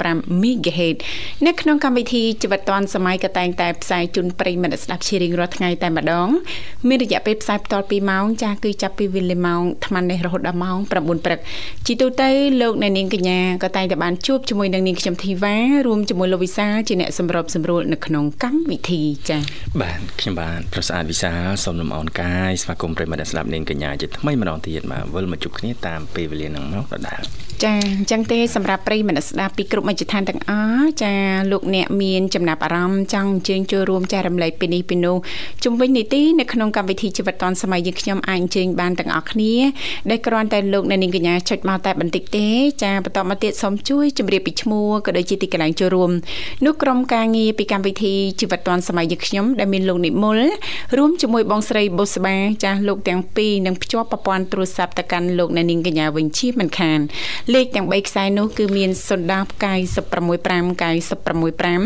105 MHz នៅក្នុងកម្មវិធីជីវិតឌွန်សម័យក៏តែងតែផ្សាយជូនប្រិយមិត្តស្ដាប់ជារៀងរាល់ថ្ងៃតែម្ដងមានរយៈពេលផ្សាយបន្ត2ម៉ោងចាស់គឺចាប់ពីវេលាម៉ោង8:00នេះរហូតដល់ម៉ោង9ព្រឹកជីទូទៅលោកអ្នកនាងកញ្ញាក៏តែងតែបានជួបជាមួយនឹងនាងខ្ញុំធីវ៉ារួមជាមួយលោកវិសាលជាអ្នកសម្របសម្រួលនៅក្នុងកម្មវិធីចា៎បាទខ្ញុំបាទប្រសាទវិសាលសូមលំអរកាយស្វាគមន៍ប្រិយមិត្តស្ដាប់នាងកញ្ញាជាថ្មីម្ដងទៀតមកវិលមកជួបគ្នាតាមពេលវេលានឹងមកដដែលចាអញ្ចឹងទេសម្រាប់ប្រិយមិត្តស្ដាប់ពីគ្រប់មជ្ឈដ្ឋានទាំងអស់ចាលោកអ្នកមានចំណាប់អារម្មណ៍ចង់អញ្ជើញចូលរួមចែករំលែកពីនេះពីនោះជំវិញនីតិនៅក្នុងកម្មវិធីជីវិតឌွန်សម័យយើងខ្ញុំអាចអញ្ជើញបានទាំងអស់គ្នាដែលគ្រាន់តែលោកអ្នកនាងកញ្ញាចុចមកតែបន្តិចទេចាបន្តមកទៀតសូមជួយជម្រាបពីឈ្មោះក៏ដូចជាទីកន្លែងចូលរួមនោះក្រុមការងារពីកម្មវិធីជីវិតឌွန်សម័យយើងខ្ញុំដែលមានលោកនិមលរួមជាមួយបងស្រីបុស្បាចាស់លោកទាំងពីរនឹងភ្ជាប់ប្រព័ន្ធទូរស័ព្ទទៅកាន់លោកអ្នកនាងកញ្ញាវិញជាមិនខានលេខទាំង3ខ្សែនោះគឺមាន010 965 965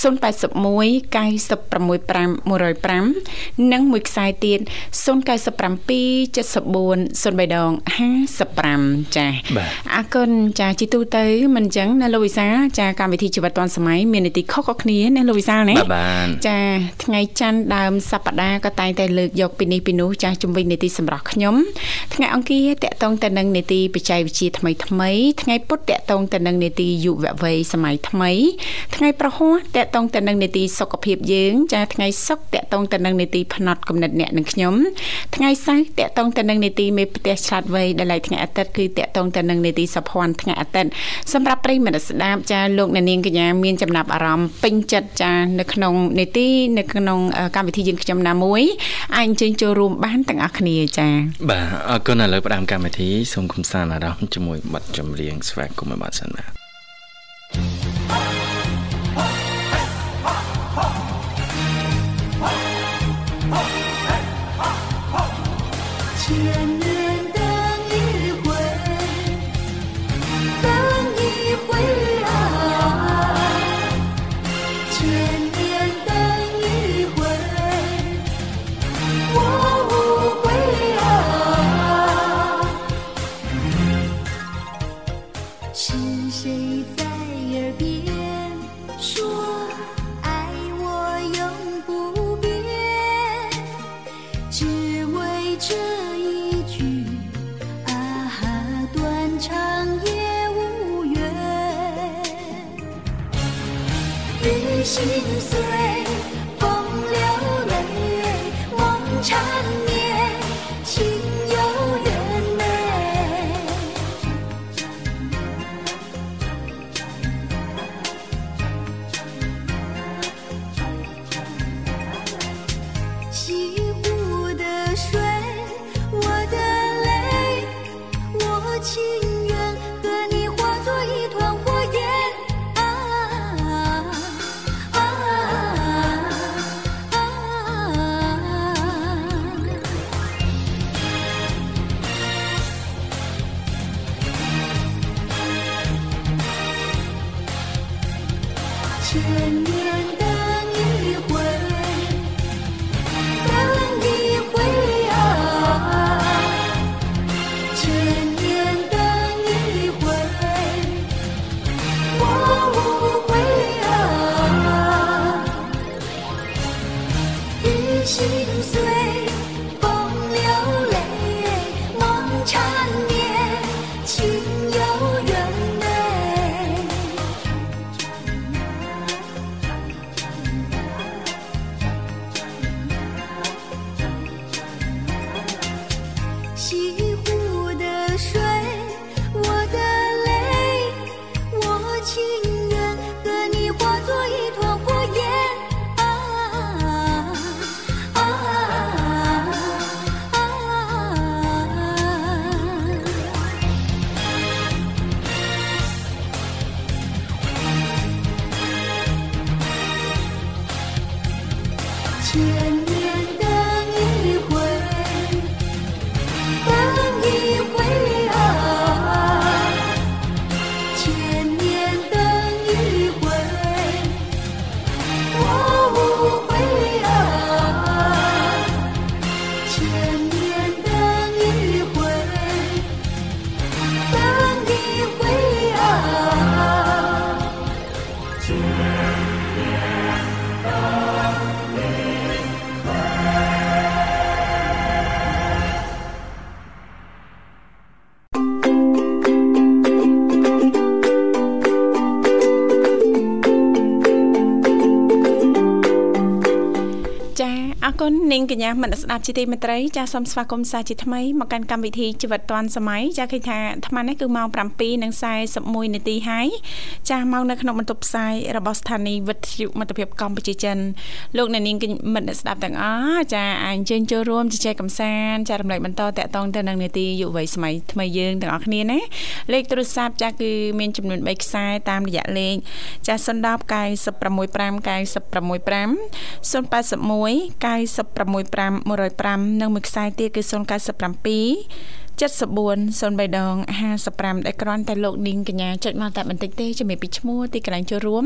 081 965 105និងមួយខ្សែទៀត097 74 03ដង55ចាអរគុណចាជីទូទៅមិនអញ្ចឹងណាលោកវិសាចាកម្មវិធីជីវិតឌွန်សម័យមាននីតិខុសៗគ្នាណាលោកវិសាណាចាថ្ងៃច័ន្ទដើមសប្តាហ៍ក៏តែងតែលើកយកពីនេះពីនោះចាជំវិញនីតិសម្រាប់ខ្ញុំថ្ងៃអង្គារតកតងទៅនឹងនីតិបច្ចេកវិទ្យាថ្មីថ្មីថ្ងៃពុធតកតងទៅនឹងនីតិយុវវ័យសម័យថ្មី ថ្ងៃប្រហោះតកតងទៅនឹងនីតិសុខភាពយើងចាថ្ងៃសុក្រតកតងទៅនឹងនីតិផ្នត់កំណត់អ្នកនិងខ្ញុំថ្ងៃសៅរ៍តកតងទៅនឹងនីតិមេផ្ទះឆ្លាតវៃដែលឡៃថ្ងៃអាទិត្យគឺតកតងទៅនឹងនីតិសុភ័ណ្ឌថ្ងៃអាទិត្យសម្រាប់ប្រិយមិត្តស្ដាប់ចាលោកអ្នកនាងកញ្ញាមានចំណាប់អារម្មណ៍ពេញចិត្តចានៅក្នុងនីតិនៅក្នុងកម្មវិធីយើងខ្ញុំណាមួយអាចអញ្ជើញចូលរួមបានទាំងអស់គ្នាចាបាទអរគុណឥឡូវផ្ដើមកម្មវិធីសូមគំសាន្តអារម្មណ៍ជាមួយបទចម្រៀងស្វាគមន៍បាទសិនបាទ 雨心碎。 គុណនាងកញ្ញាមនស្ដាប់ជាទីមេត្រីចាសសូមស្វាគមន៍សាជាថ្មីមកកាន់កម្មវិធីជីវិតឌွန်សម័យចាសឃើញថាអាត្មានេះគឺម៉ោង7:41នាទីហើយចាសមកនៅក្នុងបន្ទប់ផ្សាយរបស់ស្ថានីយ៍វិទ្យុមិត្តភាពកម្ពុជាចិនលោកអ្នកនាងមិត្តស្ដាប់ទាំងអស់ចាសអញ្ជើញចូលរួមជជែកកម្សាន្តចាសរំលែកបន្តតកតងទៅនឹងនាទីយុវ័យសម័យថ្មីយើងទាំងអស់គ្នាណាលេខទូរស័ព្ទចាសគឺមានចំនួន3ខ្សែតាមរយៈលេខចាស010 965 965 081 9 965 105និងមួយខ្សែទៀតគឺ097 74 03ដង55ដែលគ្រាន់តែលោកនាងកញ្ញាចុចមកតែបន្តិចទេជំរាបពីឈ្មោះទីកន្លែងចូលរួម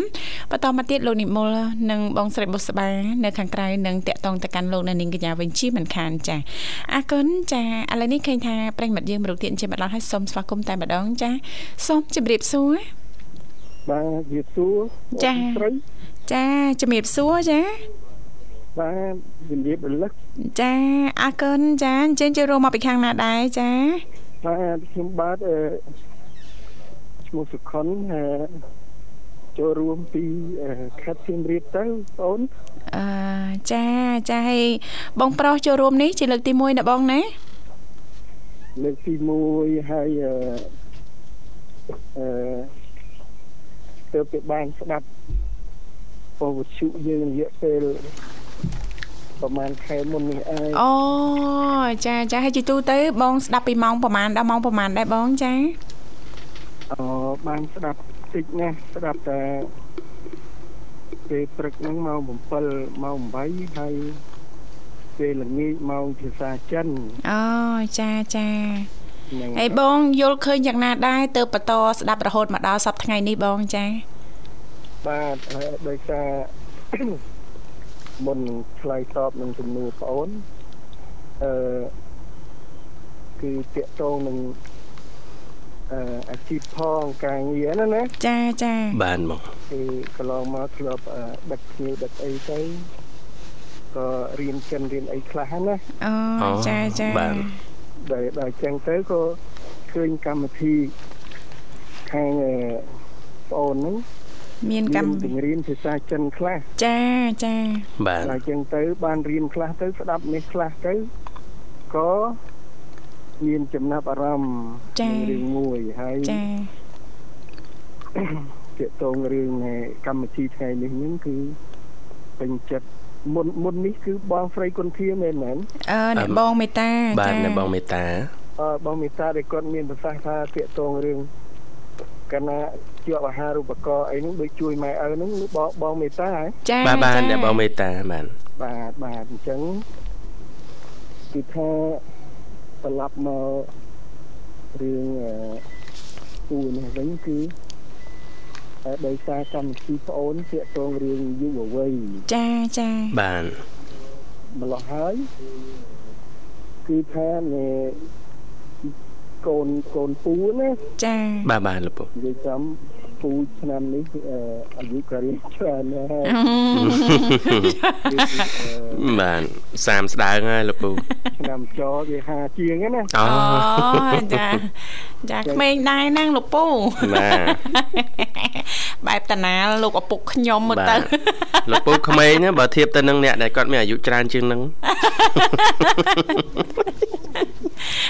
បន្តមកទៀតលោកនិមលនិងបងស្រីបុស្បានៅខាងក្រៅនឹងតាក់ទងទៅកាន់លោកនាងកញ្ញាវិញជាមិនខានចាអរគុណចាឥឡូវនេះឃើញថាប្រិញ្ញមិត្តយើងមរុកទៀតជាម្ដងហើយសូមស្វាគមន៍តែម្ដងចាសូមជម្រាបសួរបាទជម្រាបសួរចាចាជម្រាបសួរចា បាទជំរាបរលឹកចាអរគុណចាអញ្ចឹងចូលរួមមកពីខាងណាដែរចាបាទខ្ញុំបាទឈ្មោះសុខុនចូលរួមពីខេត្តសៀមរាបទៅបងអឺចាចាហើយបងប្រុសចូលរួមនេះជាលើកទី1ណាបងណាលើកទី1ហើយអឺអឺទៅពីបានស្ដាប់ពវជុយើងរយៈពេល ប្រហែលខែមុននេះឯងអូចាចាហើយជីទូទៅបងស្ដាប់ពីម៉ោងប្រហែលដល់ម៉ោងប្រហែលដែរបងចាអូបានស្ដាប់តិចណាស់ស្ដាប់តែពេលព្រឹកហ្នឹងម៉ោង7ម៉ោង8ហើយពេលល្ងាចម៉ោងភាសាចិនអូចាចាហើយបងយល់ឃើញយ៉ាងណាដែរទៅបន្តស្ដាប់រហូតមកដល់សប្តាហ៍ថ្ងៃនេះបងចាបាទដោយសារ មុនឆ្លើយតបនឹងជំនួសប្អូនអឺគឺតាកតងនឹងអឺអាជីពផងការងារណាណាចាចាបានមកគឺកន្លងមកធ្លាប់ដឹកគ្នាដឹកអីទៅក៏រៀនចិនរៀនអីខ្លះណាអូចាចាបានដែលដល់ចឹងទៅក៏ឃើញកម្មវិធីខាងប្អូនហ្នឹង មានកម្មបង្រៀនភាសាចិនខ្លះចាចាបាទហើយចឹងទៅ បានរៀនខ្លះទៅស្ដាប់នេះខ្លះទៅក៏មានចំណាប់អារម្មណ៍រឿងមួយហើយចាទាក់ទងរឿងកម្មវិធីថ្ងៃនេះហ្នឹងគឺពេញចិត្តមុនមុននេះគឺបងស្រីគុនធាមែនមែនអឺអ្នកបងមេតាបាទអ្នកបងមេតាអឺបងមេតាដែលគាត់មានប្រសាសន៍ថាទាក់ទងរឿង កណាជាប់អាហារូបករណ៍អីហ្នឹងដូចជួយម៉ែឪហ្នឹងបងបងមេតាហ៎ចាបាទបាទអ្នកបងមេតាបាទបាទបាទអញ្ចឹងគឺថាត្រឡប់មករឿងគូនេះវិញគឺដោយសារកម្មវិធីប្អូនទាក់ទងរឿងយុវវ័យចាចាបានម្ល៉េះហើយគឺថា កូនកូនពូណាចាបាទបាទលោកពូនិយាយចំពូឆ្នាំនេះអាយុក៏រៀងច្រើនហើយបាទ30ស្ដើងហើយលោកពូឆ្នាំចវា50ជាងណាអូចាចាក្មេងដែរណាងលោកពូបាទបែបតាណាលោកឪពុកខ្ញុំមើលទៅលោកពូក្មេងបើធៀបទៅនឹងអ្នកដែលគាត់មានអាយុច្រើនជាងនឹង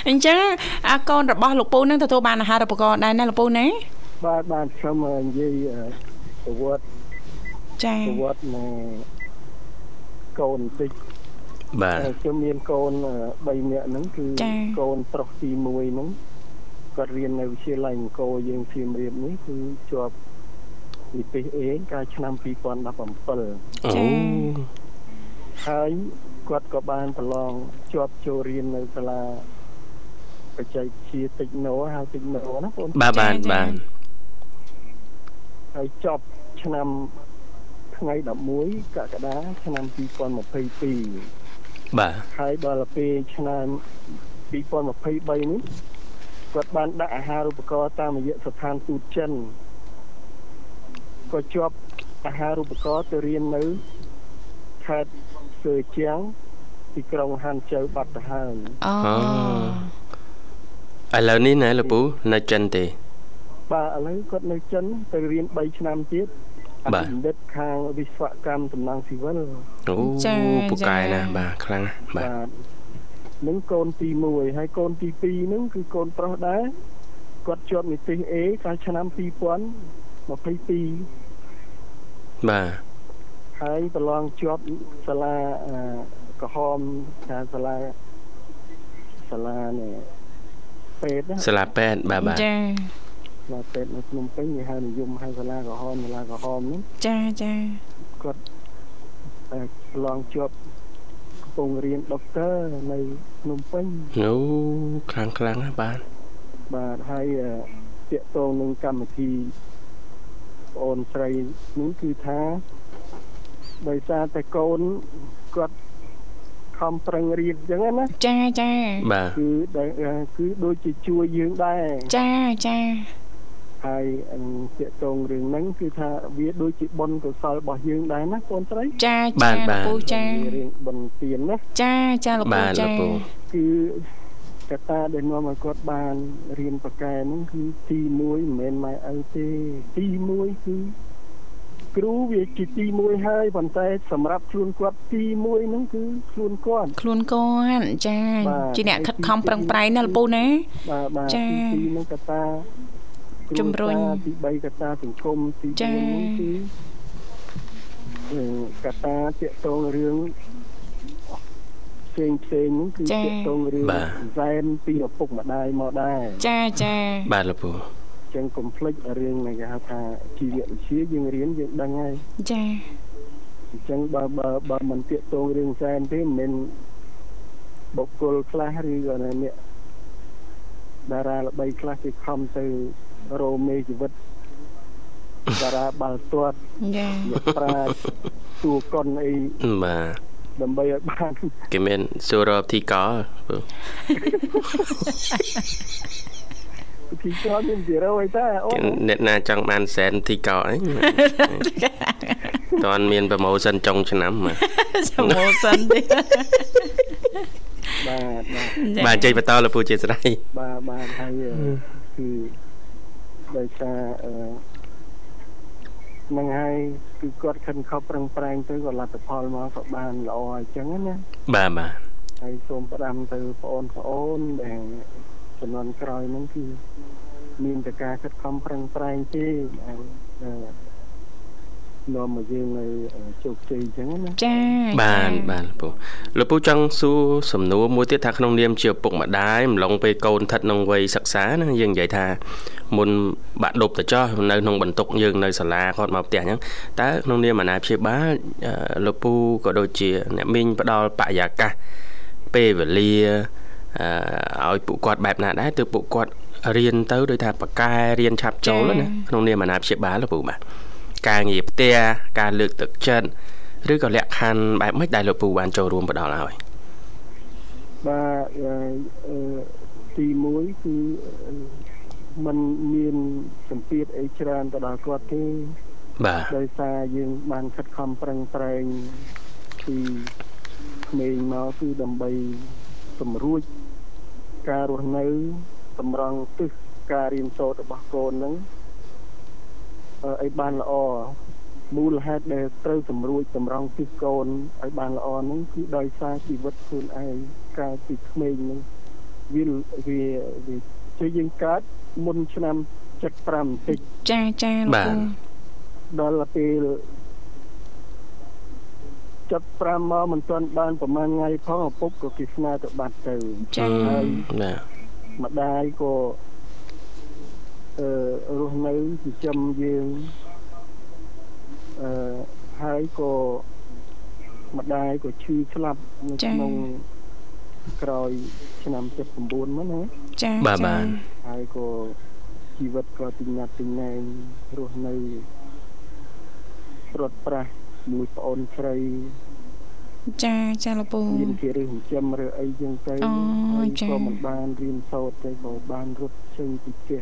អញ្ចឹងអាកូនរបស់លោកពូនឹងទទួលបានអាហារូបករណ៍ដែរណាលោកពូណាបាទបានខ្ញុំនិយាយប្រវត្តិចាប្រវត្តិនៃកូនបន្តិចបាទខ្ញុំមានកូន3នាក់ហ្នឹងគឺកូនប្រុសទី1ហ្នឹងគាត់រៀននៅវិទ្យាល័យអង្គរយើងសៀមរាបនេះគឺជាប់និទេសអេកាលឆ្នាំ2017អូហើយគាត់ក៏បានប្រឡងជាប់ចូលរៀននៅសាលា បច្ចេកវិទ្យាតិចណូហៅតិចណូណាបងបាទបាទបាទហើយចប់ឆ្នាំថ្ងៃ11កក្កដាឆ្នាំ2022បាទហើយដល់ពេលឆ្នាំ2023នេះគាត់បានដាក់អាហារូបករណ៍តាមរយៈស្ថានទូតចិនក៏ជាប់អាហារូបករណ៍ទៅរៀននៅខេត្តសឺជាងទីក្រុងហានជើបាត់ទៅហើយអូ ឥឡូវនេះណាលោកពូនៅចិនទេ បាទឥឡូវគាត់នៅចិនទៅរៀន3ឆ្នាំទៀតអបាទភិបណ្ឌិតខាងវិស្វកម្មតំណងស៊ីវិលអូពូកែណាស់បាទខ្លាំងណាស់បាទបាទនឹងកូនទី1ហើយកូនទី2ហ្នឹងគឺកូនប្រុសដែរគាត់ជាប់និទេស A កាលឆ្នាំ2022បាទហើយប្រឡងជាប់សាលាអឺក្រហមថាសាលាសាលានេះ ពេទ្យណាសាលាពេទ្យបាទបាទចាសាលាពេទ្យនៅភ្នំពេញគេហៅនិយមហៅសាលាក្រហមសាលាក្រហមហ្នឹងចាចាគាត់អឺប្រឡងជាប់កំពុងរៀនដុកទ័រនៅភ្នំពេញអូខ្លាំងខ្លាំងណាស់បាទបាទហើយអឺតាកតងនឹងកម្មវិធីបងអូនស្រីនេះគឺថាដោយសារតែកូនគាត់ ខំប្រឹងរៀនអញ្ចឹងណាចាចាបាទគឺដែលអឺគឺដូចជាជួយយើងដែរចាចាហើយអឺតាកតងរឿងហ្នឹងគឺថាវាដូចជាបុណ្យកុសលរបស់យើងដែរណាបងស្រីចាចាលោកពូចាវារឿងបុណ្យទានណាចាចាលោកពូបាទលោកចាពូគឺកត្តាដែលនាំឲ្យគាត់បានរៀនប្រកែហ្នឹងគឺទី1មិនមែនម៉ែឪទេទី1គឺ គ្រូវាជាទី1ហើយប៉ុន្តែសម្រាប់ខ្លួនគាត់ទី1ហ្នឹងគឺខ្លួនគាត់ខ្លួនគាត់ចាបាទជាអ្នកខិតខំប្រឹងប្រែងណាលោកពូណាបាទបាទចា៎ទី2ហ្នឹងកត្តាគ្ជំរុញទី3កត្តាសង្គមទីចា៎4ហ្នឹងគឺអឺកត្តាតាកតងរឿងផ្សេងផ្សេងហ្នឹងគឺតាកតងរឿងសែនពីឪពុកម្ដាយមកដែរចាចាបាទលោកពូ ចឹងកុំភ្លេចរឿងដែលគេហៅថាជីវវិទ្យាយើងរៀនយើងដឹងហើយចាអញ្ចឹងបើបើបើមិនតាកតងរឿងសែនទេមិនមែនបុគ្គលខ្លះឬក៏អ្នកតារាល្បីខ្លះគេខំទៅរោមេជីវិតតារាបាល់ទាត់ចាអ្នកប្រាជ្ញទួកុនអីបាទដើម្បីឲ្យបានគេមានសួររកទីកល ពូពិធីចរមាន0អីតាអូគេអ្នកណាចង់បានសែនទីកលអីតន់មានប្រម៉ូសិនចុងឆ្នាំបាទសមោសិនទេបាទបាទបាទចេញបន្តលោកពូជាស្រ័យបាទបាទហើយអឺគឺដោយសារអឺហ្នឹងហើយគឺគាត់ខិនខំប្រឹងប្រែងទៅក៏លទ្ធផលមកក៏បានល្អអញ្ចឹងណាបាទបាទហើយសូមផ្ដាំទៅបងអូនប្អូនដែល ចំនួនក្រោយហ្នឹងគឺមានតែការខិតខំប្រឹងប្រែងទេហើយអឺនាំមកយើងនៅជោគជ័យអញ្ចឹងណាចាបាទបាទលោកពូលោកពូចង់សួរសំណួរមួយទៀតថាក្នុងនាមជាឪពុកម្ដាយម្លងពេលកូនស្ថិតក្នុងវ័យសិក្សាណាយើងនិយាយថាមុនបាក់ដប់ទៅចោះនៅក្នុងបន្ទុកយើងនៅសាលាគាត់មកផ្ទះអញ្ចឹងតើក្នុងនាមអាណាព្យាបាលអឺលោកពូក៏ដូចជាអ្នកមីងផ្ដល់បរិយាកាសពេលវេលាអឺ ឲ្យពួកគាត់បែបណាដែរទើបពួកគាត់រៀនទៅដោយថាបកកែរៀនឆាប់ចូលណាក្នុងនាមអាណាព្យាបាលលោកពូបាទការងារផ្ទះការលើកទឹកចិត្តឬក៏លក្ខខណ្ឌបែបម៉េចដែលលោកពូបានចូលរួមផ្ដល់ឲ្យបាទអឺអឺទី1គឺអឺมันមានសម្ពាធអីច្រើនទៅដល់គាត់ទេបាទដោយសារយើងបានខិតខំប្រឹងប្រែងពីក្មេងមកគឺដើម្បី សម្រួចការរស់នៅតម្រង់ទិសការរៀនសូត្ររបស់កូនហ្នឹងអឺឲ្យបានល្អមូលហេតុដែលត្រូវសម្រួចតម្រង់ទិសកូនឲ្យបានល្អហ្នឹងគឺដោយសារជីវិតខ្លួនឯងកាលពីក្មេងហ្នឹងវាវាវាជាយើងកើតមុនឆ្នាំ75បន្តិចចាចាលោកពូដល់ពេល ចាប់5មកមិនទាន់បានប្រហែលថ្ងៃផងឪពុកក៏គេស្នើទៅបាត់ទៅចាបាទម្ដាយក៏អឺរស់នៅចិញ្ចឹមយើងអឺហើយក៏ម្ដាយក៏ឈឺស្លាប់នៅក្នុងក្រោយឆ្នាំ79មកណាចាបាទបាទហើយក៏ជីវិតក៏ទិញណាត់ទិញណែងរស់នៅរត់ប្រាស់ មួយប្អូនស្រីចាចាលោកពូមានគេរើសចិញ្ចឹមឬអីចឹងទៅអូហើយចា៎ក៏មិនបានរៀនសូត្រទៅក៏បានរត់ចេញពីផ្ទះ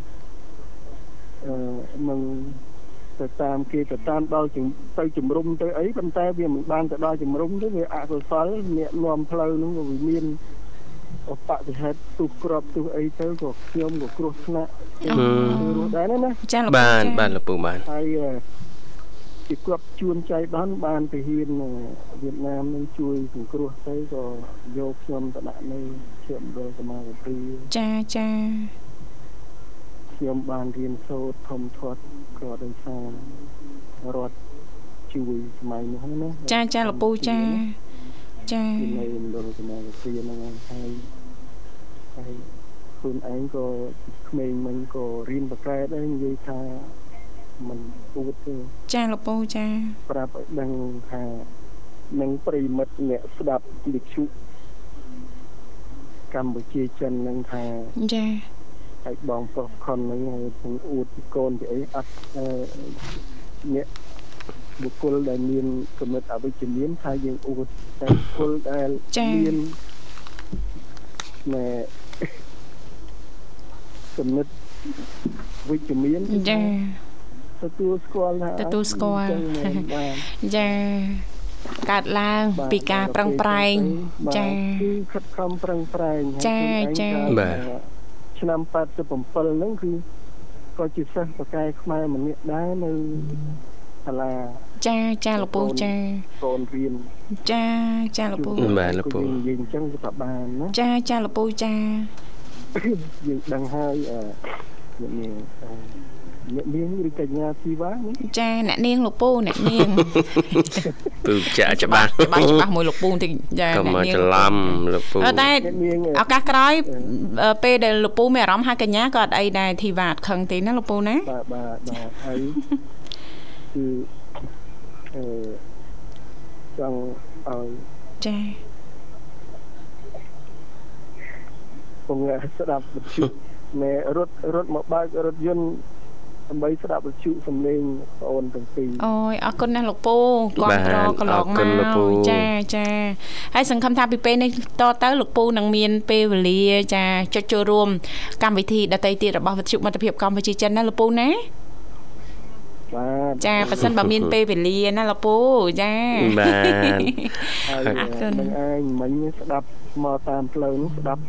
អឺនឹងទៅតាមគេទៅតាមដល់ជំទៅជំរុំទៅអីប៉ុន្តែវាមិនបានទៅដល់ជំរុំទេវាអកុសលអ្នកនាំផ្លូវហ្នឹងក៏វាមានឧបតិហេតុទុះក្របទុះអីទៅក៏ខ្ញុំក៏គ្រោះថ្នាក់អូរស់ដែរណាចាលោកពូបាទចាបាទលោកពូបាទហើយអឺ ពីគាត់ជួនចៃដន្យបានទៅហ៊ានអឺវៀតណាមនឹងជួយសង្គ្រោះទៅក៏យកខ្ញុំទៅដាក់នៅជាមណ្ឌលកម្មាវិទ្យាចាចាខ្ញុំបានរៀនសូត្រធំធាត់ក៏ដោយសាររដ្ឋជួយសម័យនោះណាចាចាលោកពូចាចាពីនៅមណ្ឌលកម្មាវិទ្យាហ្នឹងហើយហើយខ្លួនឯងក៏ក្មេងមិញក៏រៀនបកកែដែរនិយាយថា มันអួតទេចាលោកពូចាប្រាប់ឲ្យដឹងថានឹងប្រិមិត្តអ្នកស្ដាប់វិទ្យុកម្ពុជាចិននឹងថាចាឲ្យបងប្រុសខុនហ្នឹងឲ្យពងអួតពីកូនពីអីអត់អឺអ្នកបុគ្គលដែលមានគំនិតអវិជ្ជមានថាយើងអួតតែបុគ្គលដែលមានណែគំនិតវិជ្ជមានចា ទទួលស្គាល់ថាទទួលស្គាល់អញ្ចឹងមែនបាទចាកើតឡើងបាទពីការប្រឹងប្រែងបាទចាគឺខិតខំប្រឹងប្រែងហើយចាខ្លួនឯងចាកើតបាទឆ្នាំ87ហ្នឹងគឺក៏ជាសិស្សបកាយខ្មែរម្នាក់ដែរនៅសាលាចាចាលោកពូចាកូនរៀនចាចាលោកពូបាទលោកពូក៏យើងនិយាយអញ្ចឹងក៏បានណាចាចាលោកពូចាយើងដឹងហើយអឺ អ្នកនាងអឺអ្នកនាងឬកញ្ញាធីវ៉ានេះចាអ្នកនាងលោកពូអ្នកនាងពូចាក់ច្បាស់ច្បាស់ច្បាស់មួយលោកពូបន្តិចចាកុំអ្នកមកនាងច្រឡំលោកពូអឺតែអ្នកនាងឱកាសក្រោយអឺពេលដែលលោកពូមានអារម្មណ៍ហើយកញ្ញាក៏អត់អីដែរធីវ៉ាអត់ខឹងទេណាលោកពូណាបាទបាទបាទហើយគឺអឺចង់ឲ្យចាពងស្ដាប់វិទ្យុណែរត់រត់មកបើករថយន្ត ដើម្បីស្ដាប់វិទ្យុសំឡេងបងអូនទាំងពីរអូយអរគុណណាស់លោកពូគាំទ្រកន្លងមកចាចាហើយសង្ឃឹមថាពីពេលនេះតទៅលោកពូនឹងមានពេលវេលាចាចុចចូលរួមកម្មវិធីដតីទៀតរបស់វិទ្យុមិត្តភាពកម្ពុជាចិនណាលោកពូណាបាទចាប៉ះសិនបើមានពេលវេលាណាលោកពូចាបាទហើយអរគុណនឹងឯងមិញស្ដាប់មកតាមផ្លូវនោះស្ដាប់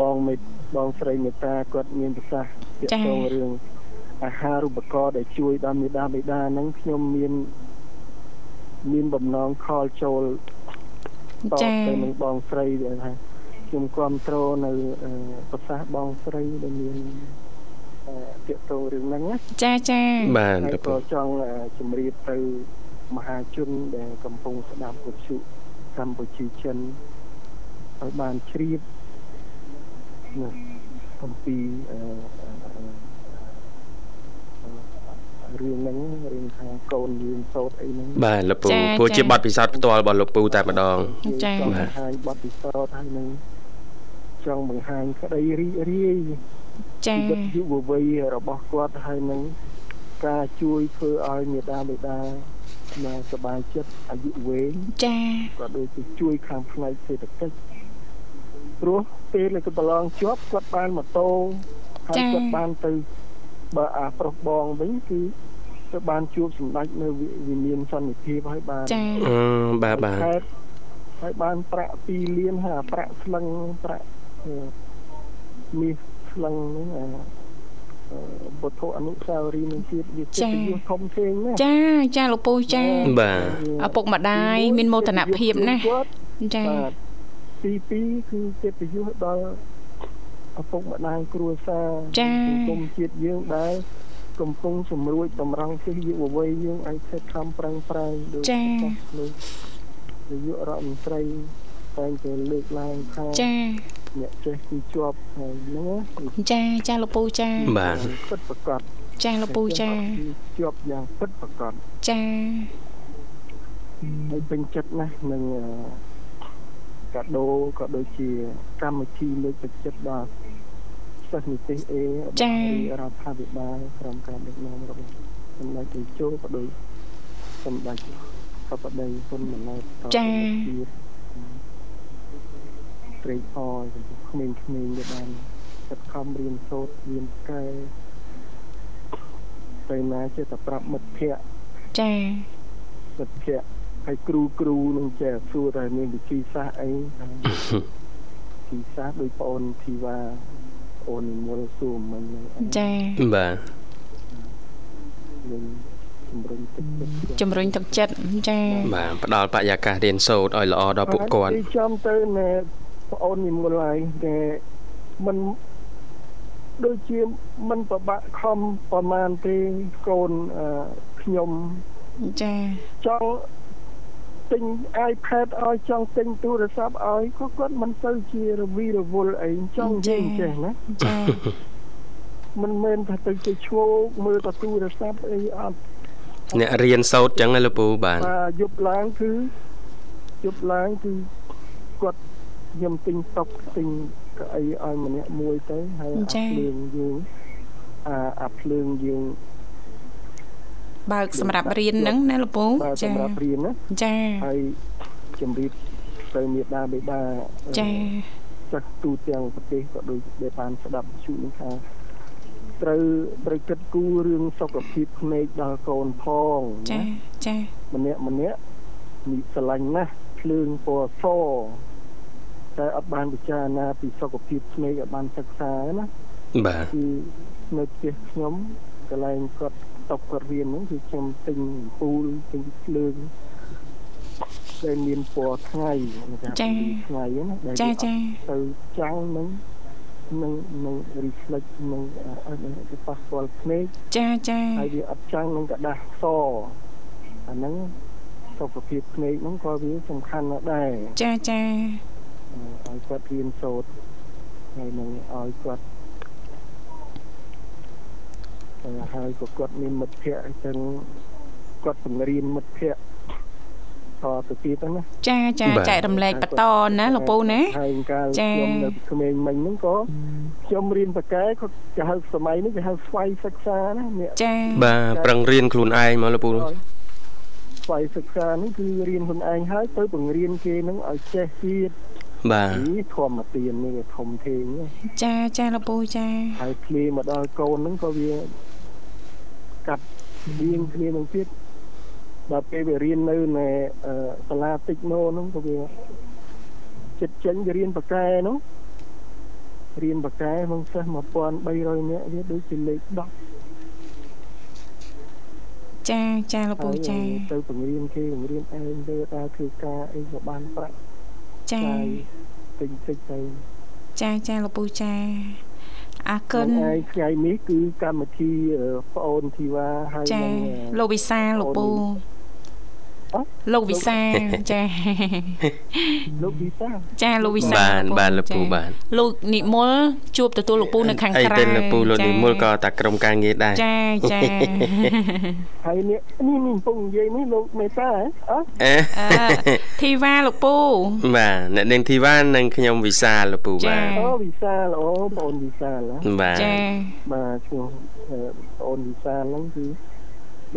បងមេបងស្រីមេតាគាត់មានប្រសាសន៍ទាក់ទងរឿង អាហារូបករណ៍ដែលជួយដល់មេដាបេដាហ្នឹងខ្ញុំមានមានបំណងខលចូលតបចាទៅនឹងបងស្រីដែលថាខ្ញុំគ្រប់គ្រងនៅអឺប្រសាសន៍បងស្រីដែលមានអឺទាក់ទងរឿងហ្នឹងណាចាចាបាទហើយលោកពូក៏ចង់អឺជម្រាបទៅមហាជនដែលកំពុងស្ដាប់វិទ្យុកម្ពុជាចិនឲ្យបានជ្រាបណាអំពីអឺអឺអឺអឺ រឿងហ្នឹងរឿងថាកូនយើងសោតអីហ្នឹង បាទលោកពូ ចា ព្រោះ ចា ជាបទពិសោធន៍ផ្ទាល់របស់លោកពូតែម្ដង ចា ចង់បង្ហាញបទពិសោធន៍ហើយនឹងចង់បង្ហាញក្តីរីករាយ ចា ជីវិតយុវវ័យរបស់គាត់ហើយនឹងការជួយធ្វើឲ្យមេដាបេដាមកសบายចិត្តអាយុវែង ចា ក៏ដូចជាជួយខាងផ្នែកសេដ្ឋកិច្ចព្រោះពេលដែលគាត់ប្រឡងជាប់គាត់បានម៉ូតូហើយគាត់បានទៅ បើអាប្រុសបងវិញគឺទៅបានជួបសម្ដេចនៅវិវិមានសន្តិភាពហើយបានចាអឺបាទបាទខេត្តហើយបានប្រាក់2លានហើយអាប្រាក់ស្លឹងប្រាក់អឺមាសស្លឹងហ្នឹងអាអឺពុទ្ធអនុស្សាវរីយ៍នឹងជាតិវាកិត្តិយសធំធេងណាស់ចាចាលោកពូចាបាទឪពុកម្ដាយមានមោទនភាពណាស់គាត់ចាបាទទី2គឺកិត្តិយសដល់ ឪពុកម្ដាយគ្រួសារចាសង្គមជាតិយើងដែលកំពុងសម្រួចតម្រង់ទិសយុវវ័យយើងឲ្យខិតខំប្រឹងប្រែងដូចចាលោកនាយករដ្ឋមន្ត្រីតែងតែលើកឡើងថាចាអ្នកចេះគឺជាប់ហើយហ្នឹងណាចាចាលោកពូចាបាទពិតប្រកបចាលោកពូចាជាប់យ៉ាងពិតប្រកបចាហើយពេញចិត្តណាស់នឹង កាដូក៏ដូចជាកម្មវិធីលើកទឹកចិត្តដល់សិស្សនិទេសអេចា៎រដ្ឋាភិបាលក្រុមការដឹកនាំរបស់សម្ដេចតេជោក៏ដូចសម្ដេចសពដីហ៊ុនម៉ាណែតចាត្រេកអរចំពោះក្មេងៗដែលបានខិតខំរៀនសូត្ររៀនកែទៅណាចេះតែប្រាប់មិត្តភ័ក្តិចាមិត្តភ័ក្តិ ហើយគ្រូគ្រូនឹងចេះសួរតែមានវិធីសាស្ត្រអីវិធីសាស្ត្រដោយបងធីវ៉ាអូននិមលសួរមិញចាបាទនឹងជំរុញទឹកចិត្តជំរុញទឹកចិត្តចាបាទផ្ដល់បរិយាកាសរៀនសូត្រឲ្យល្អដល់ពួកគាត់ចាំទៅណែបងអូននិមលហើយតែมันដូចជាมันប្របាក់ខំប្រមាណទេកូនខ្ញុំចាចង់ ទិញ iPad ឲ្យចង់ទិញទូរស័ព្ទឲ្យក៏គាត់មិនទៅជារវីរវល់អីចង់និយាយចេះណាចាមិនមែនថាទៅជាឈ្ងោកមើលតែទូរស័ព្ទអីអត់អ្នករៀនសូត្រចឹងឯលោកពូបាទបាទយប់ឡើងគឺយប់ឡើងគឺគាត់ខ្ញុំទិញតុកទិញកៅអីឲ្យម្នាក់មួយទៅហើយអាភ្លើងយើងអាអាភ្លើងយើង បើកសម្រាប់រៀនហ្នឹងណាលោកពូចាសម្រាប់រៀនណាចាហើយជំរាបទៅមេដាបេដាចាចាស់ទូទាំងប្រទេសក៏ដូចដែលបានស្ដាប់ជួនឹងថាត្រូវត្រូវគិតគូររឿងសុខភាពភ្នែកដល់កូនផងចាចាម្នាក់ម្នាក់នេះស្រឡាញ់ណាស់ភ្លើងពណ៌សតែអត់បានពិចារណាពីសុខភាពភ្នែកឲ្យបានសិក្សាណាបាទគឺនៅផ្ទះខ្ញុំកន្លែងគាត់ តុកគាត់រៀនហ្នឹងគឺខ្ញុំទិញពូលទិញភ្លើងដែលមានពណ៌ថ្ងៃចាថ្ងៃណាដែលចាចាទៅចាំងនឹងនឹងនឹង reflect នឹងអត់ទៅប៉ះពាល់ភ្នែកចាចាហើយវាអត់ចាំងនឹងกระดาษសអាហ្នឹងសុខភាពភ្នែកហ្នឹងក៏វាសំខាន់ណាស់ដែរចាចាឲ្យគាត់រៀនសូត្រហើយនឹងឲ្យគាត់ ហើយក៏គាត់មានមិត្តភ័ក្តិអញ្ចឹងគាត់បង្រៀនមិត្តភ័ក្តិតទៅទៀតណាចាចាចែករំលែកបន្តណាលោកពូណាហើយកាលខ្ញុំនៅក្មេងមិញហ្នឹងក៏ខ្ញុំរៀនបកកែគាត់គេហៅសម័យនេះគេហៅស្វ័យសិក្សាណាចាបាទប្រឹងរៀនខ្លួនឯងមកលោកពូស្វ័យសិក្សានេះគឺរៀនខ្លួនឯងហើយទៅបង្រៀនគេហ្នឹងឲ្យចេះទៀតបាទធម្មទាននេះវាធំធេងចាចាលោកពូចាហើយឃ្លាមកដល់កូនហ្នឹងក៏វា កាត់រៀងគ្នានឹងទៀតដល់ពេលវារៀននៅនៅសាលាតិចណូហ្នឹងក៏វាចិត្តចេញវារៀនបកែហ្នឹងរៀនបកែក្នុងសិស្ស1300នាក់វាដូចជាលេខ10ចាចាលោកពូចាទៅបង្រៀនគេបង្រៀនឯងទៅដើរធ្វើការអីក៏បានប្រាក់ចាទិញតិចទៅចាចាលោកពូចា អរគុណហើយថ្ងៃនេះគឺកម្មវិធីប្អូនធីវ៉ាហើយនឹងលោកវិសាលោកពូ លោកវិសាចាលោកវិសាចាលោកវិសាបានបានលោកពូបានលោកនិមលជួបទទួលលោកពូនៅខាងក្រៅអីទៅលោកពូលោកនិមលក៏តាក្រុមការងារដែរចាចាហើយនេះនេះនេះកំពុងនិយាយនេះលោកមេតាអអឺធីវ៉ាលោកពូបាទអ្នកនាងធីវ៉ានិងខ្ញុំវិសាលោកពូបាទអូវិសាអូបងអូនវិសាបាទចាបាទឈ្មោះបងអូនវិសាហ្នឹងគឺ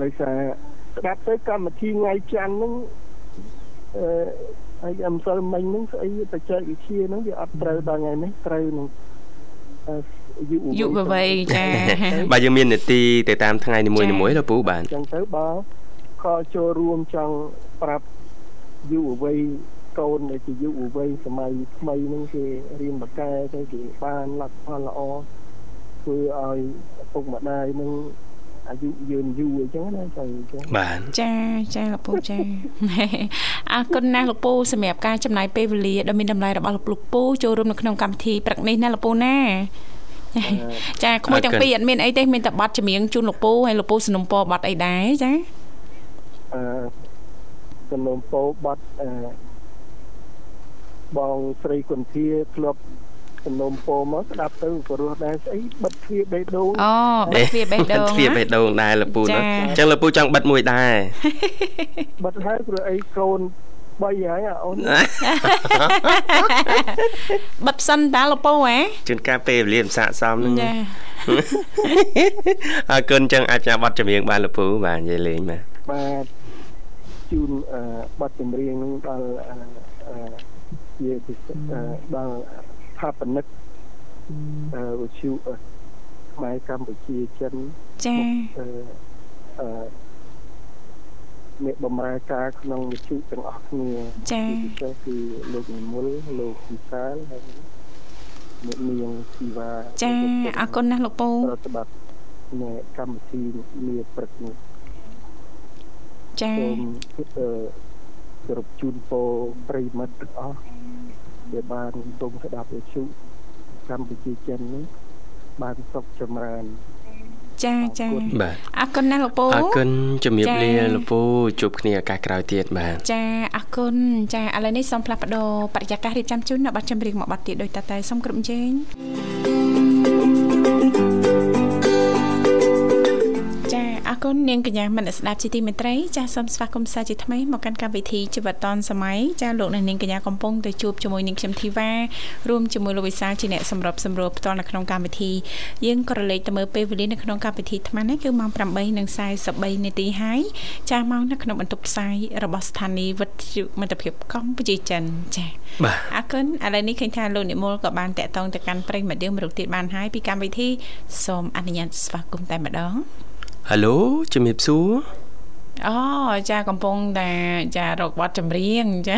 ដោយសារ ស្ដាប់ទៅកម្មវិធីថ្ងៃច័ន្ទហ្នឹងអឺហើយអំសិលមិញហ្នឹងស្អីបច្ចេកវិទ្យាហ្នឹងវាអត់ត្រូវដល់ថ្ងៃនេះត្រូវនឹងយុយុវវ័យចាបាទយើងមាននីតិទៅតាមថ្ងៃនីមួយៗលោកពូបាទអញ្ចឹងទៅបើខចូលរួមចង់ប្រាប់យុវវ័យកូនដែលជាយុវវ័យសម័យថ្មីហ្នឹងគេរៀនបកកែទៅគេបានលទ្ធផលល្អធ្វើឲ្យឪពុកម្ដាយនឹង អាយុយឺនយូរអញ្ចឹងណាចាអញ្ចឹងបាទចាចាលោកពូចាអរគុណណាស់លោកពូសម្រាប់ការចំណាយពេលវេលាដ៏មានតម្លៃរបស់លោកពូចូលរួមនៅក្នុងកម្មវិធីព្រឹកនេះណាលោកពូណាចាក្មួយទាំងពីរអត់មានអីទេមានតែប័ណ្ណចម្រៀងជូនលោកពូហើយលោកពូสนុំពរប័ណ្ណអីដែរចាអឺสนុំពរប័ណ្ណអឺបងស្រីគុនធាធ្លាប់ សំណុំពោមកស្ដាប់ទៅព្រោះដែរស្អីបិទទ្វារបេះដូងអូបិទទ្វារបេះដូងទ្វារបេះដូងដែរលពូណាអញ្ចឹងលពូចង់បិទមួយដែរបិទហើយព្រោះអីកូន3ហើយអូនបិទសិនតាលពូហ៎ជួនកាលពេលវេលាមិនស័កសមនឹងចាអរគុណចឹងអាចផ្សាយប័ណ្ណចម្រៀងបានលពូបាទនិយាយលេងបាទបាទជូនប័ណ្ណចម្រៀងនឹងដល់ជាដល់ស្ថាបនិកវិទ្យុខ្មែរកម្ពុជាចិនចាអឺអ្នកបម្រើការក្នុងវិទ្យុទាំងអស់គ្នាចា៎ពិសេសគឺលោកនិមលលោកវិសាលហើយអ្នកនាងធីវ៉ាចា៎អរគុណណាស់លោកពូប្រតិបត្តិនៅកម្មវិធីនាព្រឹកនេះចា៎សូមអឺគោរពជូនពរប្រិមិត្តទាំងអស់ ដែលបានទងស្ដាប់វិទ្យុកម្ពុជាចិននេះបានសុខចម្រើនចាចាបាទអរគុណណាស់លោកពូអរគុណជំរាបលាលោកពូជួបគ្នាឱកាសក្រោយទៀតបាទចាអរគុណចាឥឡូវនេះសូមផ្លាស់ប្ដូរបរិយាកាសរៀបចំជូននៅប័ណ្ណចម្រៀងមួយប័ណ្ណទៀតដោយតតែសូមគ្រប់ជេង គុណនាងកញ្ញាមនស្ដាប់ជាទីមេត្រីចាសសូមស្វាគមន៍សាជាថ្មីមកកាន់កម្មវិធីជីវិតឌွန်សម័យចាសលោកនាងកញ្ញាកំពុងទៅជួបជាមួយនាងខ្ញុំធីវ៉ារួមជាមួយលោកវិសាលជាអ្នកសម្របសម្រួលផ្ទាល់នៅក្នុងកម្មវិធីយើងក៏រលេខទៅមើលពេលវេលានៅក្នុងកម្មវិធីថ្មនេះគឺម៉ោង8:43នាទីហើយចាសម៉ោងនៅក្នុងបន្ទប់ផ្សាយរបស់ស្ថានីយ៍វិទ្យុមិត្តភាពកម្ពុជាចិនចាសអរគុណឥឡូវនេះឃើញថាលោកនិមលក៏បានតាក់ទងទៅកាន់ប្រិយមិត្តយើងមរុកទៀតបានហើយពីកម្មវិធីសូមអនុញ្ញាតស្វាគមន៍តែម្ដង ហៅឡូជំរាបសួរអូចាកំពុងតែចារកប័ណ្ណចម្រៀងចា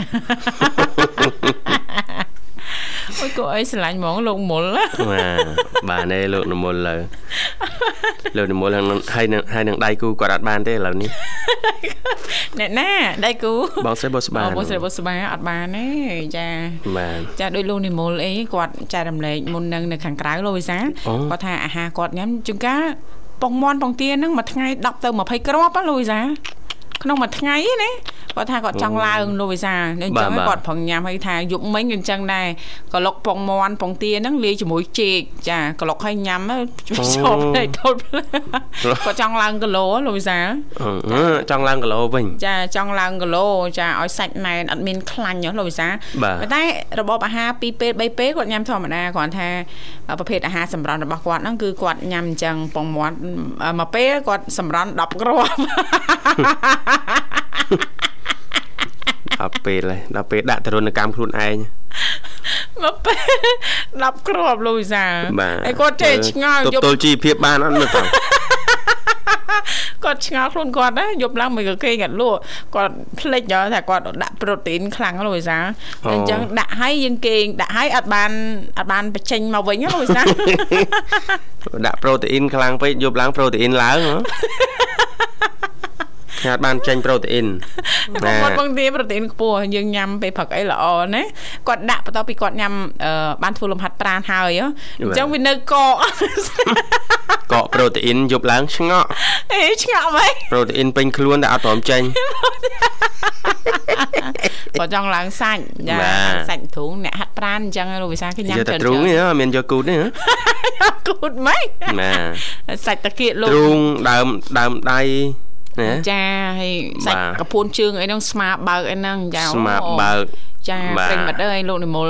អូយគួរអីស្រឡាញ់ហ្មងលោកមុលបាទបានទេលោកនមុលលើលោកនមុលហើយនឹងហើយនឹងដៃគូគាត់អត់បានទេឥឡូវនេះអ្នកណាដៃគូបងស្រីបុស្បាបងស្រីបុស្បាអត់បានទេចាបាទចាដូចលោកនិមលអីគាត់ចែករំលែកមុននឹងនៅខាងក្រៅលោកវិសាគាត់ថាអាហារគាត់ញ៉ាំជួនកាល ពងមន់ពងទាហ្នឹងមួយថ្ងៃ10ទៅ20គ្រាប់ណាលូវីសា ក្នុងមួយថ្ងៃណាគាត់ថាគាត់ចង់ឡើងលោកវិសាអញ្ចឹងគាត់ប្រឹងញ៉ាំឲ្យថាយប់មិញអញ្ចឹងដែរក្លុកពងមន់ពងទាហ្នឹងលាយជាមួយចេកចាក្លុកឲ្យញ៉ាំជាប់តែទល់គាត់ចង់ឡើងគីឡូលោកវិសាចង់ឡើងគីឡូវិញចាចង់ឡើងគីឡូចាឲ្យសាច់ណែនអត់មានខ្លាញ់លោកវិសាប៉ុន្តែរបបអាហារ2ពេល3ពេលគាត់ញ៉ាំធម្មតាគ្រាន់ថាប្រភេទអាហារសម្រន់របស់គាត់ហ្នឹងគឺគាត់ញ៉ាំអញ្ចឹងពងមាន់មួយពេលគាត់សម្រន់10គ្រាប់ដល់ពេលដល់ពេលដាក់ទរណកម្មខ្លួនឯងមកពេល10គ្រាប់លូយសាហើយគាត់ចេះឆ្ងល់យប់ទល់ជីវភាពបានអត់មើលទៅគាត់ឆ្ងល់ខ្លួនគាត់ណាយប់ឡើងមិនក៏គេគាត់លក់គាត់ភ្លេចថាគាត់ដាក់ប្រូតេអ៊ីនខ្លាំងលូយសាអញ្ចឹងដាក់ឲ្យយើងគេងដាក់ឲ្យអត់បានអត់បានបញ្ចេញមកវិញលូយសាដាក់ប្រូតេអ៊ីនខ្លាំងពេកយប់ឡើងប្រូតេអ៊ីនឡើងហ៎ ញ៉ាំបានចេញប្រូតេអ៊ីនណាគាត់បងទាប្រូតេអ៊ីនខ្ពស់យើងញ៉ាំពេលព្រឹកអីល្អណាគាត់ដាក់បន្ទាប់ពីគាត់ញ៉ាំបានធ្វើលំហាត់ប្រាណហើយអញ្ចឹងវានៅកកកកប្រូតេអ៊ីនយប់ឡើងឆ្ងក់អេឆ្ងក់ហ្មងប្រូតេអ៊ីនពេញខ្លួនតែអត់ព្រមចេញគាត់ចង់ឡើងសាច់ចាសាច់ទ្រូងអ្នកហាត់ប្រាណអញ្ចឹងលោកវិសាគេញ៉ាំច្រើនទ្រូងនេះមានយកគូតនេះគូតម៉េចណាសាច់តាគៀកលោកទ្រូងដើមដើមដៃ ចាហើយសាច់កពួនជើងអីហ្នឹងស្មាបើកអីហ្នឹងចាស្មាបើកចាប្រិមិត្តអើយលោកនិមល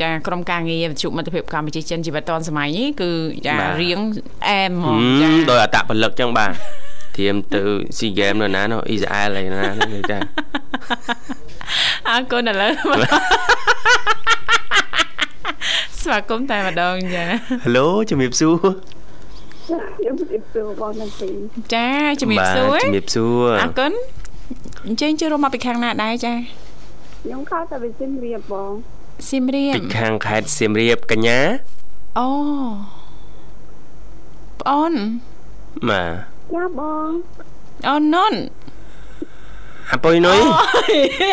ចាក្រុមការងារវិទ្យុមិត្តភាពកម្ពុជាចិនជីវិតឌុនសម័យនេះគឺចារៀងអែមហ្មងចាដោយអតពលិកចឹងបាទធៀមទៅស៊ីហ្គេមនៅណានោះអ៊ីស្រាអែលអីណាចាអរគុណឥឡូវស្វាគមន៍តែម្ដងចាហេឡូជំរាបសួរ ចាជំរាបសួរជំរាបសួរអរគុណអញ្ជើញចូលរួមមកពីខាងណាដែរចាខ្ញុំខោតែពីសៀមរាបបងសៀមរាបពីខាងខេត្តសៀមរាបកញ្ញាអូប្អូនម៉ាយ៉ាបងអូននុនអាពុយនុយ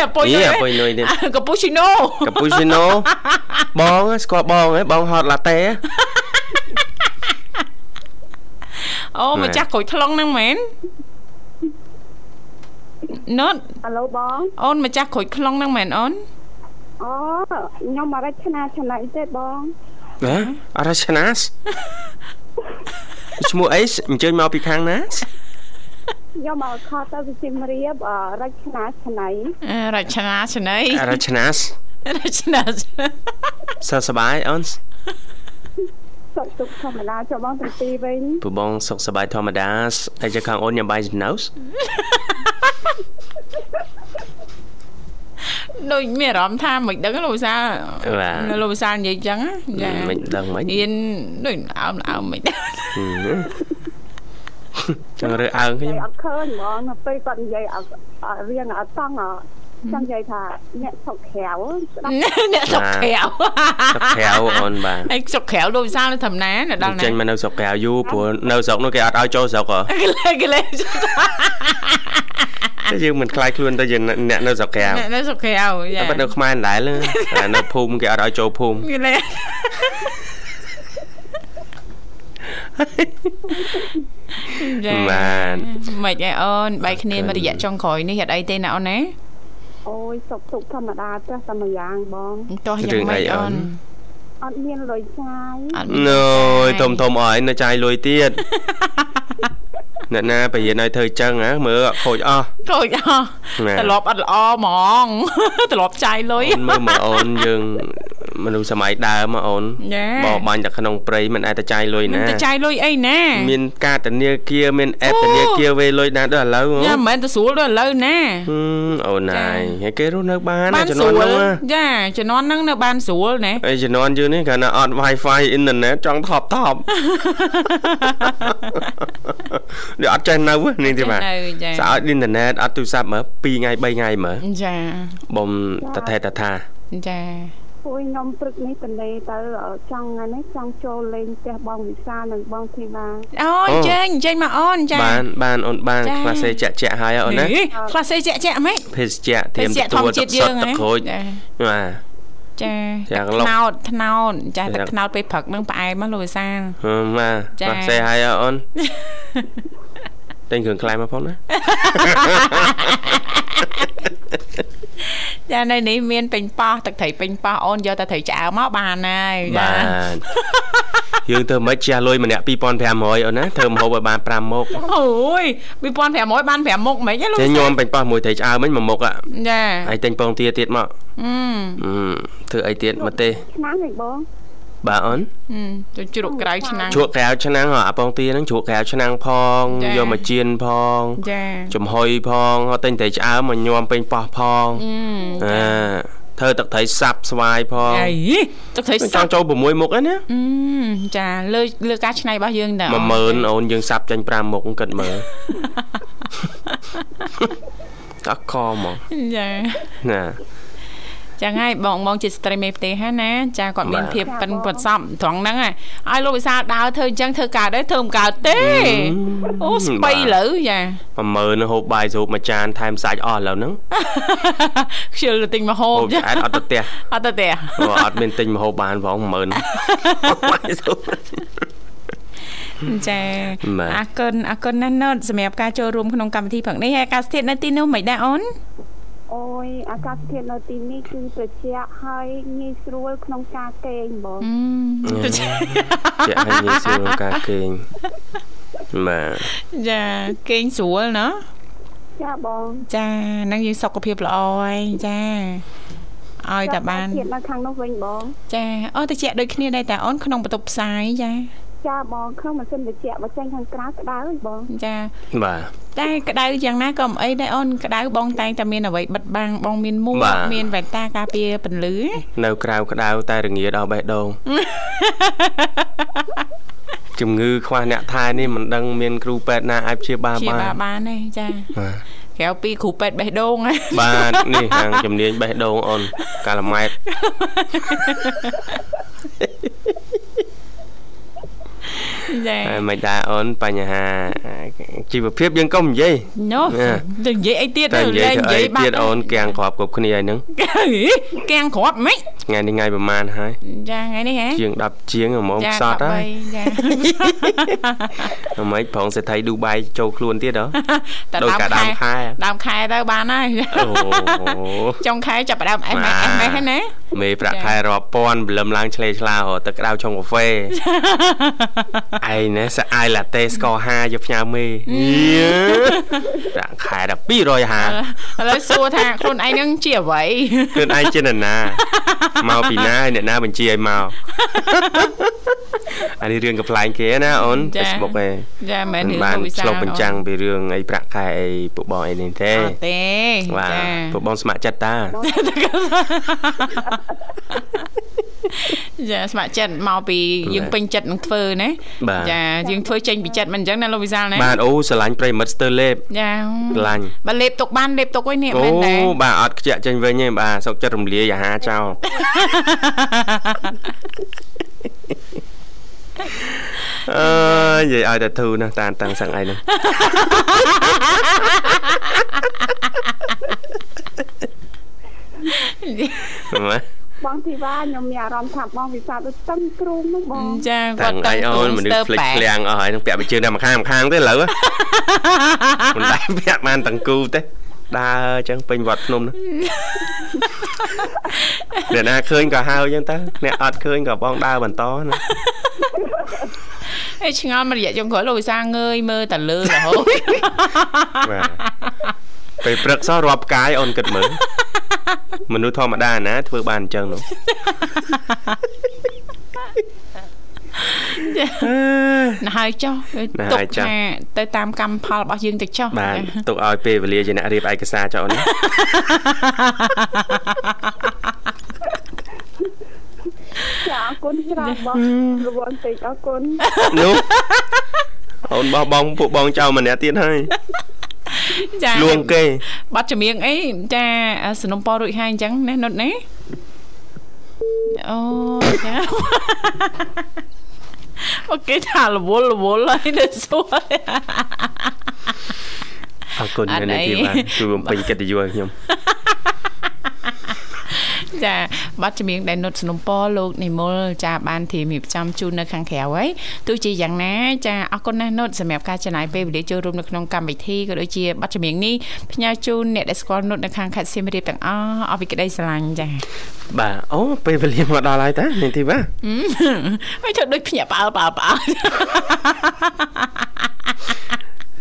អាពុយនុយអាពុយនុយនេះកាពូឈីណូកាពូឈីណូបងស្គាល់បងហ៎បងហត់ឡាតេ អូម្ចាស់ក្រូចថ្លុងហ្នឹងមែនណូតហៅឡូបងអូនម្ចាស់ក្រូចថ្លុងហ្នឹងមែនអូនអូខ្ញុំអរិទ្ធនាឆ្នៃទេបងហ៎អរឆ្នាសឈ្មោះអីអញ្ជើញមកពីខាងណាខ្ញុំមកខតទៅវិសៀមរាបអរចនាឆ្នៃអឺរចនាឆ្នៃអរឆ្នាសរចនាសើសប្បាយអូន សុខទុក្ខធម្មតាចូលបងទាំងពីរវិញពូបងសុខសប្បាយធម្មតាអីចាខាងអូនញ៉ាំបាយស្នូសដូចមានអារម្មណ៍ថាមិនដឹងលោកវិសាលបាទលោកវិសាលនិយាយចឹងណាចាមិនដឹងមិនហ៊ានដូចអើមអើមមិនដឹងចង់រើអើងនិខ្ញុំយាយអត់ឃើញហ្មងនៅពេលគាត់និយាយអត់អត់រៀងអត់តង់ អចាំនិយាយថាអ្នកសុកក្រៅស្ដាប់អ្នកសុកក្រៅសុខក្រៅអូនបាទហើយសុកក្រៅលោកវិសាលនៅធម្មតានៅដល់ណាចេញមកនៅស្រុកក្រៅយូរព្រោះនៅស្រុកនោះគេអត់ឲ្យចូលស្រុកហ៎កលេកលេតែយើងមិនខ្លាចខ្លួនទៅជាអ្នកនៅស្រុកក្រៅអ្នកនៅសុកក្រៅចាតែប៉ិតនៅខ្មែរដែរលើតែនៅភូមិគេអត់ឲ្យចូលភូមិកលេចាបាទមិនអីអូនបែកគ្នាមួយរយៈចុងក្រោយនេះហេតុអីទេណាអូនណា អូយសុខទុក្ខធម្មតាទេតែមួយយ៉ាងបងតោះយ៉ាងម៉េចអូនអត់មានលុយចាយអត់ណូយធំធំអស់ហើយនៅចាយលុយទៀត អ្នកណាបរៀនឲ្យធ្វើចឹងហ៎មើលខូចអស់ខូចអស់ណែត្រឡប់អត់ល្អហ្មងត្រឡប់ចាយលុយអូនមើលមកអូនយើងមនុស្សសម័យដើមមកអូនចាបោះបាញ់តែក្នុងព្រៃមិនអាចទៅចាយលុយមិនណាទៅចាយលុយអីណាមានការធនាគារមានអេបអូធនាគារវេលុយណាដល់ឥឡូវហ៎យ៉ាមិនមែនទៅស្រួលដល់ឥឡូវណាហឹមអូនណាយហើយគេរស់នៅបានបានជំស្នាន់រួលហ្នឹងណាចាជំនាន់ហ្នឹងនៅបានស្រួលណាហើយជំនាន់យើងនេះគ្រាន់តែអត់ Wi-Fi អ៊ីនធឺណិតចង់ថប់ថប់នេះអត់ចេះនៅទេនេះទេបាទនៅចាស្អើតអ៊ីនធឺណិតអត់ទូរស័ព្ទមើល2ថ្ងៃ3ថ្ងៃមើលចាបំតថេតថាចាពួកខ្ញុំព្រឹកនេះតលេទៅចង់ថ្ងៃនេះចង់ចូលលេងផ្ទះបងវិសាលនិងបងធីតាអូយចេញចេញមកអូនចាបានបានអូនបានចាខ្លះសេចាក់ចាក់ហើយអូនណាខ្លះសេជាក់ជាក់ហ្មងភេសជ្ជៈធៀមភេសជ្ជៈទទួលធម្មជាតិទឹកយើសុទ្ធងទឹកក្រូចចាបាទចាយ៉ាងទឹកឡុកថ្នោតថ្នោតចាយ៉ាងទឹកថ្នោតពេលព្រឹកហ្នឹងផ្អែមមកលោកវិសាលហឹមបាទចាខ្លះសេហើយអូន តែងគ្រឿងខ្លែមកផងណាចានៅនេះមានពេញប៉ោះទឹកត្រីពេញប៉ោះអូនយកតែត្រីឆ្អើមមកបានហើយចាបាទយើងធ្វើមិនជះលុយម្នាក់2500អូនណាធ្វើម្ហូបឲ្យបាន5មុខអូយ2500បាន5មុខមិនហ៎លោកចេះវិសាញោលមបាញ់ប៉ោះមួយត្រីឆ្អើមិញមួយមុខអាចាហើយតែងពងទាទៀតមកអឺអឺធ្វើអីទៀតមកទេឆ្នាំនេះបង បាទអូនទៅជ្រក់ក្រៅឆ្នាំងជ្រក់ក្រៅឆ្នាំងហ៎អាពងទាហ្នឹងជ្រក់ក្រៅឆ្នាំងផងចាយកមកចៀនផងចាចំហុយផងហើយតែងត្រីឆ្អើមមកញោមពេញប៉ោះផងអឺអាធ្វើទឹកត្រីសាប់ស្វាយផងអីទឹកត្រីចសាង់ប់ចូល6មុខហ្នឹងណាអឺចាលើលើការឆ្នៃរបស់យើងតើ10000អូនយើងសាប់ចាញ់5មុខគិតមើលតោះខមកចាណា ចឹងហើយបងបងជាស្ត្រីមេផ្ទះហ្នឹងណាចាគាត់មានបាទភាពប៉ិនប្រសពត្រង់ហ្នឹងហើយឲ្យលោកវិសាលដើរធ្វើអញ្ចឹងធ្វើកើតដែរធ្វើមិនកើតទេអូស្បៃលើចា10000នឹងហូបបាយស្រូបមួយចានថែមសាច់អស់ឥឡូវហ្នឹងខ្ជិលទៅទិញមកហូបហូបចាឆ្អែតអត់ទៅផ្ទះអត់ទៅទេព្រោះអត់មានទិញម្ហូបបានផង10000បាយស្រូបចាបាទអរគុណអរគុណណាស់ណូតសម្រាប់ការចូលរួមក្នុងកម្មវិធីព្រឹកនេះហើយអាកាសធាតុនៅទីនោះមិនដែរអូន អូយអាកាសធាតុនៅទីនេះគឺត្រជាក់ហើយងាយស្រួលក្នុងការគេងបងអឺជាក់ឲ្យងាយស្រួលការគេងបាទចាគេងស្រួលណាចាបងចាហ្នឹងយើងសុខភាពល្អហើយចាឲ្យតែបានធាតុនៅខាងនោះវិញបងចាអូតិចដូចគ្នាដែរតែអូនក្នុងបន្ទប់ផ្សាយចា ចាបងក្នុងម៉ាស៊ីនត្រជាក់បើចេញខាងក្រៅក្តៅហីបងចាបាទតែក្តៅយ៉ាងណាក៏មិនអីដែរអូនក្តៅបងតែងតែមានអ្វីបិទបាំងបងមានមួកបាទមានវ៉ែនតាការពារពន្លឺនៅក្រៅក្តៅតែរងាដល់បេះដូងជំងឺខ្វះអ្នកថែនេះមិនដឹងមានគ្រូពេទ្យណាអាចព្យាបាលជាបានបាបានទេចាបាទក្រៅពីគ្រូពេទ្យបេះដូងហ៎បាទនេះខាងជំនាញបេះដូងអូនកាឡាម៉ែត ចាហើយមិនដែរអូនបញ្ហាជីវភាពយើងកុំនិយាយណូណាទៅនិយាយអីទៀតតែនិយាយទៅអីទៀតបាត់អូនគៀងក្របគ្រប់គ្នាហើយហ្នឹងកៀងគ្រាប់ហ្មិចថ្ងៃនេះថ្ងៃប្រហែលហើយចាថ្ងៃនេះហ៎ជាង10ជាងហ្មងចាខ្សត់ហើយ13ចាហ្មងប្រងសេដ្ឋីឌូបៃចូលខ្លួនទៀតហ៎តែដោយការដើមខែដើមខែទៅបានហើយអូចុងខែចាប់ផ្ដើម SMS SMS ហ្នឹងណា មេប្រាក់ខែរាប់ពាន់ព្រលឹមឡើងឆ្លេឆ្លាទឹកក្តៅឆុងកាហ្វេឯងណាសាអាយឡាតេស្ករ5យកផ្ញើមេប្រាក់ខែដល់250ឥឡូវសួរថាខ្លួនឯងនឹងជាអ្វីខ្លួនឯងជានរណាមកពីណាអ្នកណាបញ្ជាឲ្យមកអានេះរឿងកំ pl ែងគេណាអូន Facebook ឯងចាមែនរឿងវិសាឆ្លុះបញ្ចាំងពីរឿងអីប្រាក់ខែអីពួកបងអីនេះទេទេបាទពួកបងស្ម័គ្រចិត្តតាចាស្ម័គ្រចិត្តមកពីយើងពេញចិត្តនឹងធ្វើណាចាយើងធ្វើចេញពីចិត្តមិនអញ្ចឹងណាលោកវិសាលណាបាទអូស្រឡាញ់ប្រិមិត្តស្ទើរលេបចាស្រឡាញ់បើលេបទុកបានលេបទុកវិញនេះមែនទេអូបាទអត់ខ្ជាក់ចេញវិញទេបាទសុកចិត្តរំលាយអាហារចោលអើយនិយាយឲ្យតែធូរណាស់តានតាំងសឹងឯងហ្នឹងម៉េច បងធីវ៉ាខ្ញុំមានអារម្មណ៍ថាបងវិសាដូចតឹងគ្រូហ្នឹងបងចាគាត់តឹងអូនមនុស្សផ្លេចឃ្លាំងអស់ហើយនឹងពាក់បិជើងតែម្ខាងម្ខាងទេឥឡូវមិនដែលពាក់បានតង្គូទេដើរអញ្ចឹងពេញវត្តភ្នំហ្នឹងអ្នកណាឃើញក៏ហៅអញ្ចឹងទៅអ្នកអត់ឃើញក៏បងដើរបន្តណាអេឆ្ងល់មករយៈចុងក្រោយលោកវិសាងើយមើលតែលើរហូតបាទ ពេលព្រឹកសោះរាប់កាយអូនគិតមើលមនុស្សធម្មតាណាធ្វើបានអញ្ចឹងនោះណាហើយចុះទុកថាទៅតាមកម្មផលរបស់យើងទៅចុះបាទទុកឲ្យពេលវេលាជាអ្នករៀបឯកសារចុះអូនចាអរគុណច្រើនបងរវល់ពេកអរគុណនោះអូនបោះបងពួកបងចៅម្នាក់ទៀតហើយ ចាលួងគេបាត់ចម្រៀងអីចាสนុំពររួចហើយអញ្ចឹងណានុតណាអូចាអូគេថារវល់រវល់ហើយនៅសួរអរគុណអ្នកទីបានជួយបំពេញកិត្តិយសឲ្យខ្ញុំ ចាប័ណ្ណចម្រៀងដែលនុតสนុំពរលោកនិមលចាបានធៀមរៀបចំជូននៅខាងក្រៅហើយទោះជាយ៉ាងណាចាអរគុណណាស់នុតសម្រាប់ការចំណាយពេលវេលាចូលរួមនៅក្នុងកម្មវិធីក៏ដូចជាប័ណ្ណចម្រៀងនេះផ្ញើជូនអ្នកដែលស្គាល់នុតនៅខាងខេត្តសៀមរាបទាំងអស់អរពីក្តីស្រឡាញ់ចាបាទអូពេលវេលាមកដល់ហើយតានាងធីវ៉ាហើយធ្វើដូចភ្ញាក់ផ្អើលផ្អើលផ្អើល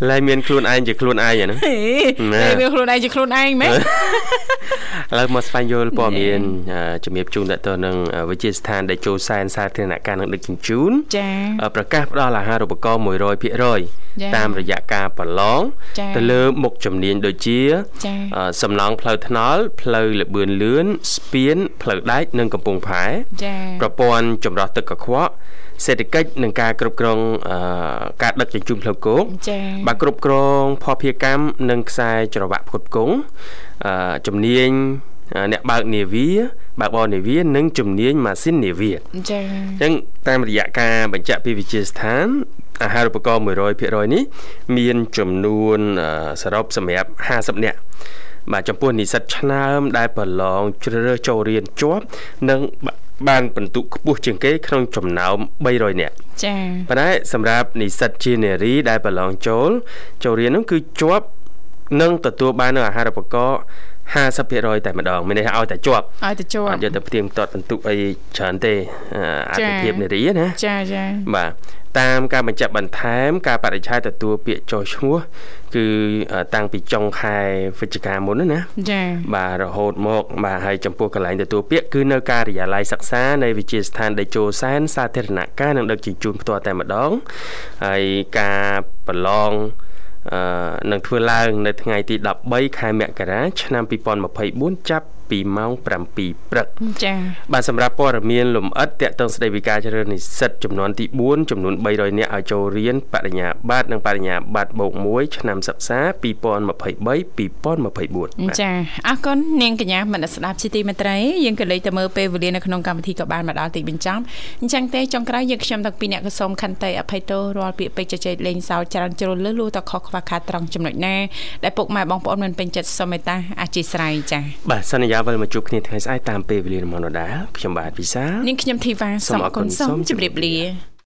ឡើយមានខ្លួនឯងជាខ្លួនឯងហ្នឹងហើយមានខ្លួនឯងជាខ្លួនឯងមែនឥឡូវមកស្វែងយល់ព័ត៌មានជំរាបជូនទៅនឹងវិជាស្ថានដែលចូលសែនសាធារណការនឹងដឹកជញ្ជូនចាប្រកាសផ្ដល់អាហារូបករណ៍100%តាមរយៈការប្រឡងទៅលើមុខជំនាញដូចជាសំឡងផ្លូវថ្នល់ផ្លូវលបឿនលឿនស្ពានផ្លូវដែកនិងកំពង់ផែប្រព័ន្ធចម្រោះទឹកកខ្វក់សេដ្ឋកិច្ចនិងការគ្រប់គ្រងការដឹកជញ្ជូនផ្លូវគោកបាទគ្រប់គ្រងភស្តុភារកម្មនិងខ្សែច្រវាក់ផ្គត់ផ្គង់ជំនាញអ្នកបើកនាវាបើកបរនាវានិងជំនាញម៉ាស៊ីននាវាចា៎អញ្ចឹងតាមរយៈការបញ្ជាក់ពីវិជាស្ថានអាហារូបករណ៍100%នេះមានចំនួនសរុបសម្រាប់50នាក់បាទចំពោះនិស្សិតឆ្នើមដែលប្រឡងជ្រើសរើសចូលរៀនជាប់និង បានពិន្ទុខ្ពស់ជាងគេក្នុងចំណោម300នាក់ចា៎ប៉ុន្តែសម្រាប់និស្សិតជានារីដែលប្រឡងចូល ចូលរៀននោះគឺជាប់នឹងទទួលបាននៅអាហារូបករណ៍50%តែម្ដងមានន័យថាឲ្យតែជាប់ឲ្យតែជាប់អត់យកទៅផ្ទៀងផ្ទាត់បន្ទុកអីច្រើនទេអត្ថភាពនារីណាចាចាបាទ តាមការបញ្ជាក់បន្ថែម ការបរិច្ឆេទទទួលពាក្យចុះឈ្មោះគឺតាំងពីចុងខែវិច្ឆិកាមុនណាចា៎បាទរហូតមកបាទហើយចំពោះកន្លែងទទួលពាក្យគឺនៅការិយាល័យសិក្សានៃវិទ្យាស្ថានដេជោសែនសាធារណការនឹងដឹកជញ្ជូនផ្ទាល់តែម្ដងហើយការប្រឡងអឺនឹងធ្វើឡើង នៅថ្ងៃទី13ខែមករាឆ្នាំ2024ចាប់ ពីម៉ោង7ព្រឹកចា៎បាទសម្រាប់ព័ត៌មានលម្អិតតកតងស្ដីពីការជ្រើសនិស្សិតចំនួនទី4ចំនួន300នាក់ឲ្យចូលរៀនបរិញ្ញាបត្រនិងបរិញ្ញាបត្របូក1ឆ្នាំសិក្សា2023 2024ចា៎អរគុណនាងកញ្ញាមនស្ដាប់ជាទីមេត្រីយើងក៏លេខទៅមើលពេលវេលានៅក្នុងកម្មវិធីក៏បានមកដល់ទីបញ្ចប់អញ្ចឹងទេចុងក្រោយយើងខ្ញុំទាំងពីរអ្នកក៏សូមខន្តីអភ័យទោសរាល់ពាក្យពេចន៍ជជែកលេងសើចច្រើនជ្រុលលឺលួតខុសខ្វះខាតត្រង់ចំណុចណាដែលពុកម៉ែបងប្អូនមិនពេញចិត្តសូមមេត្តាអធិស្ឋានចា៎បាទសន្យាវិលមកជួបគ្នាថ្ងៃស្អែកតាមពេលវេលារបស់នរដាខ្ញុំបាទវិសានាងខ្ញុំធីវ៉ាសូមអរគុណសូមជម្រាបលា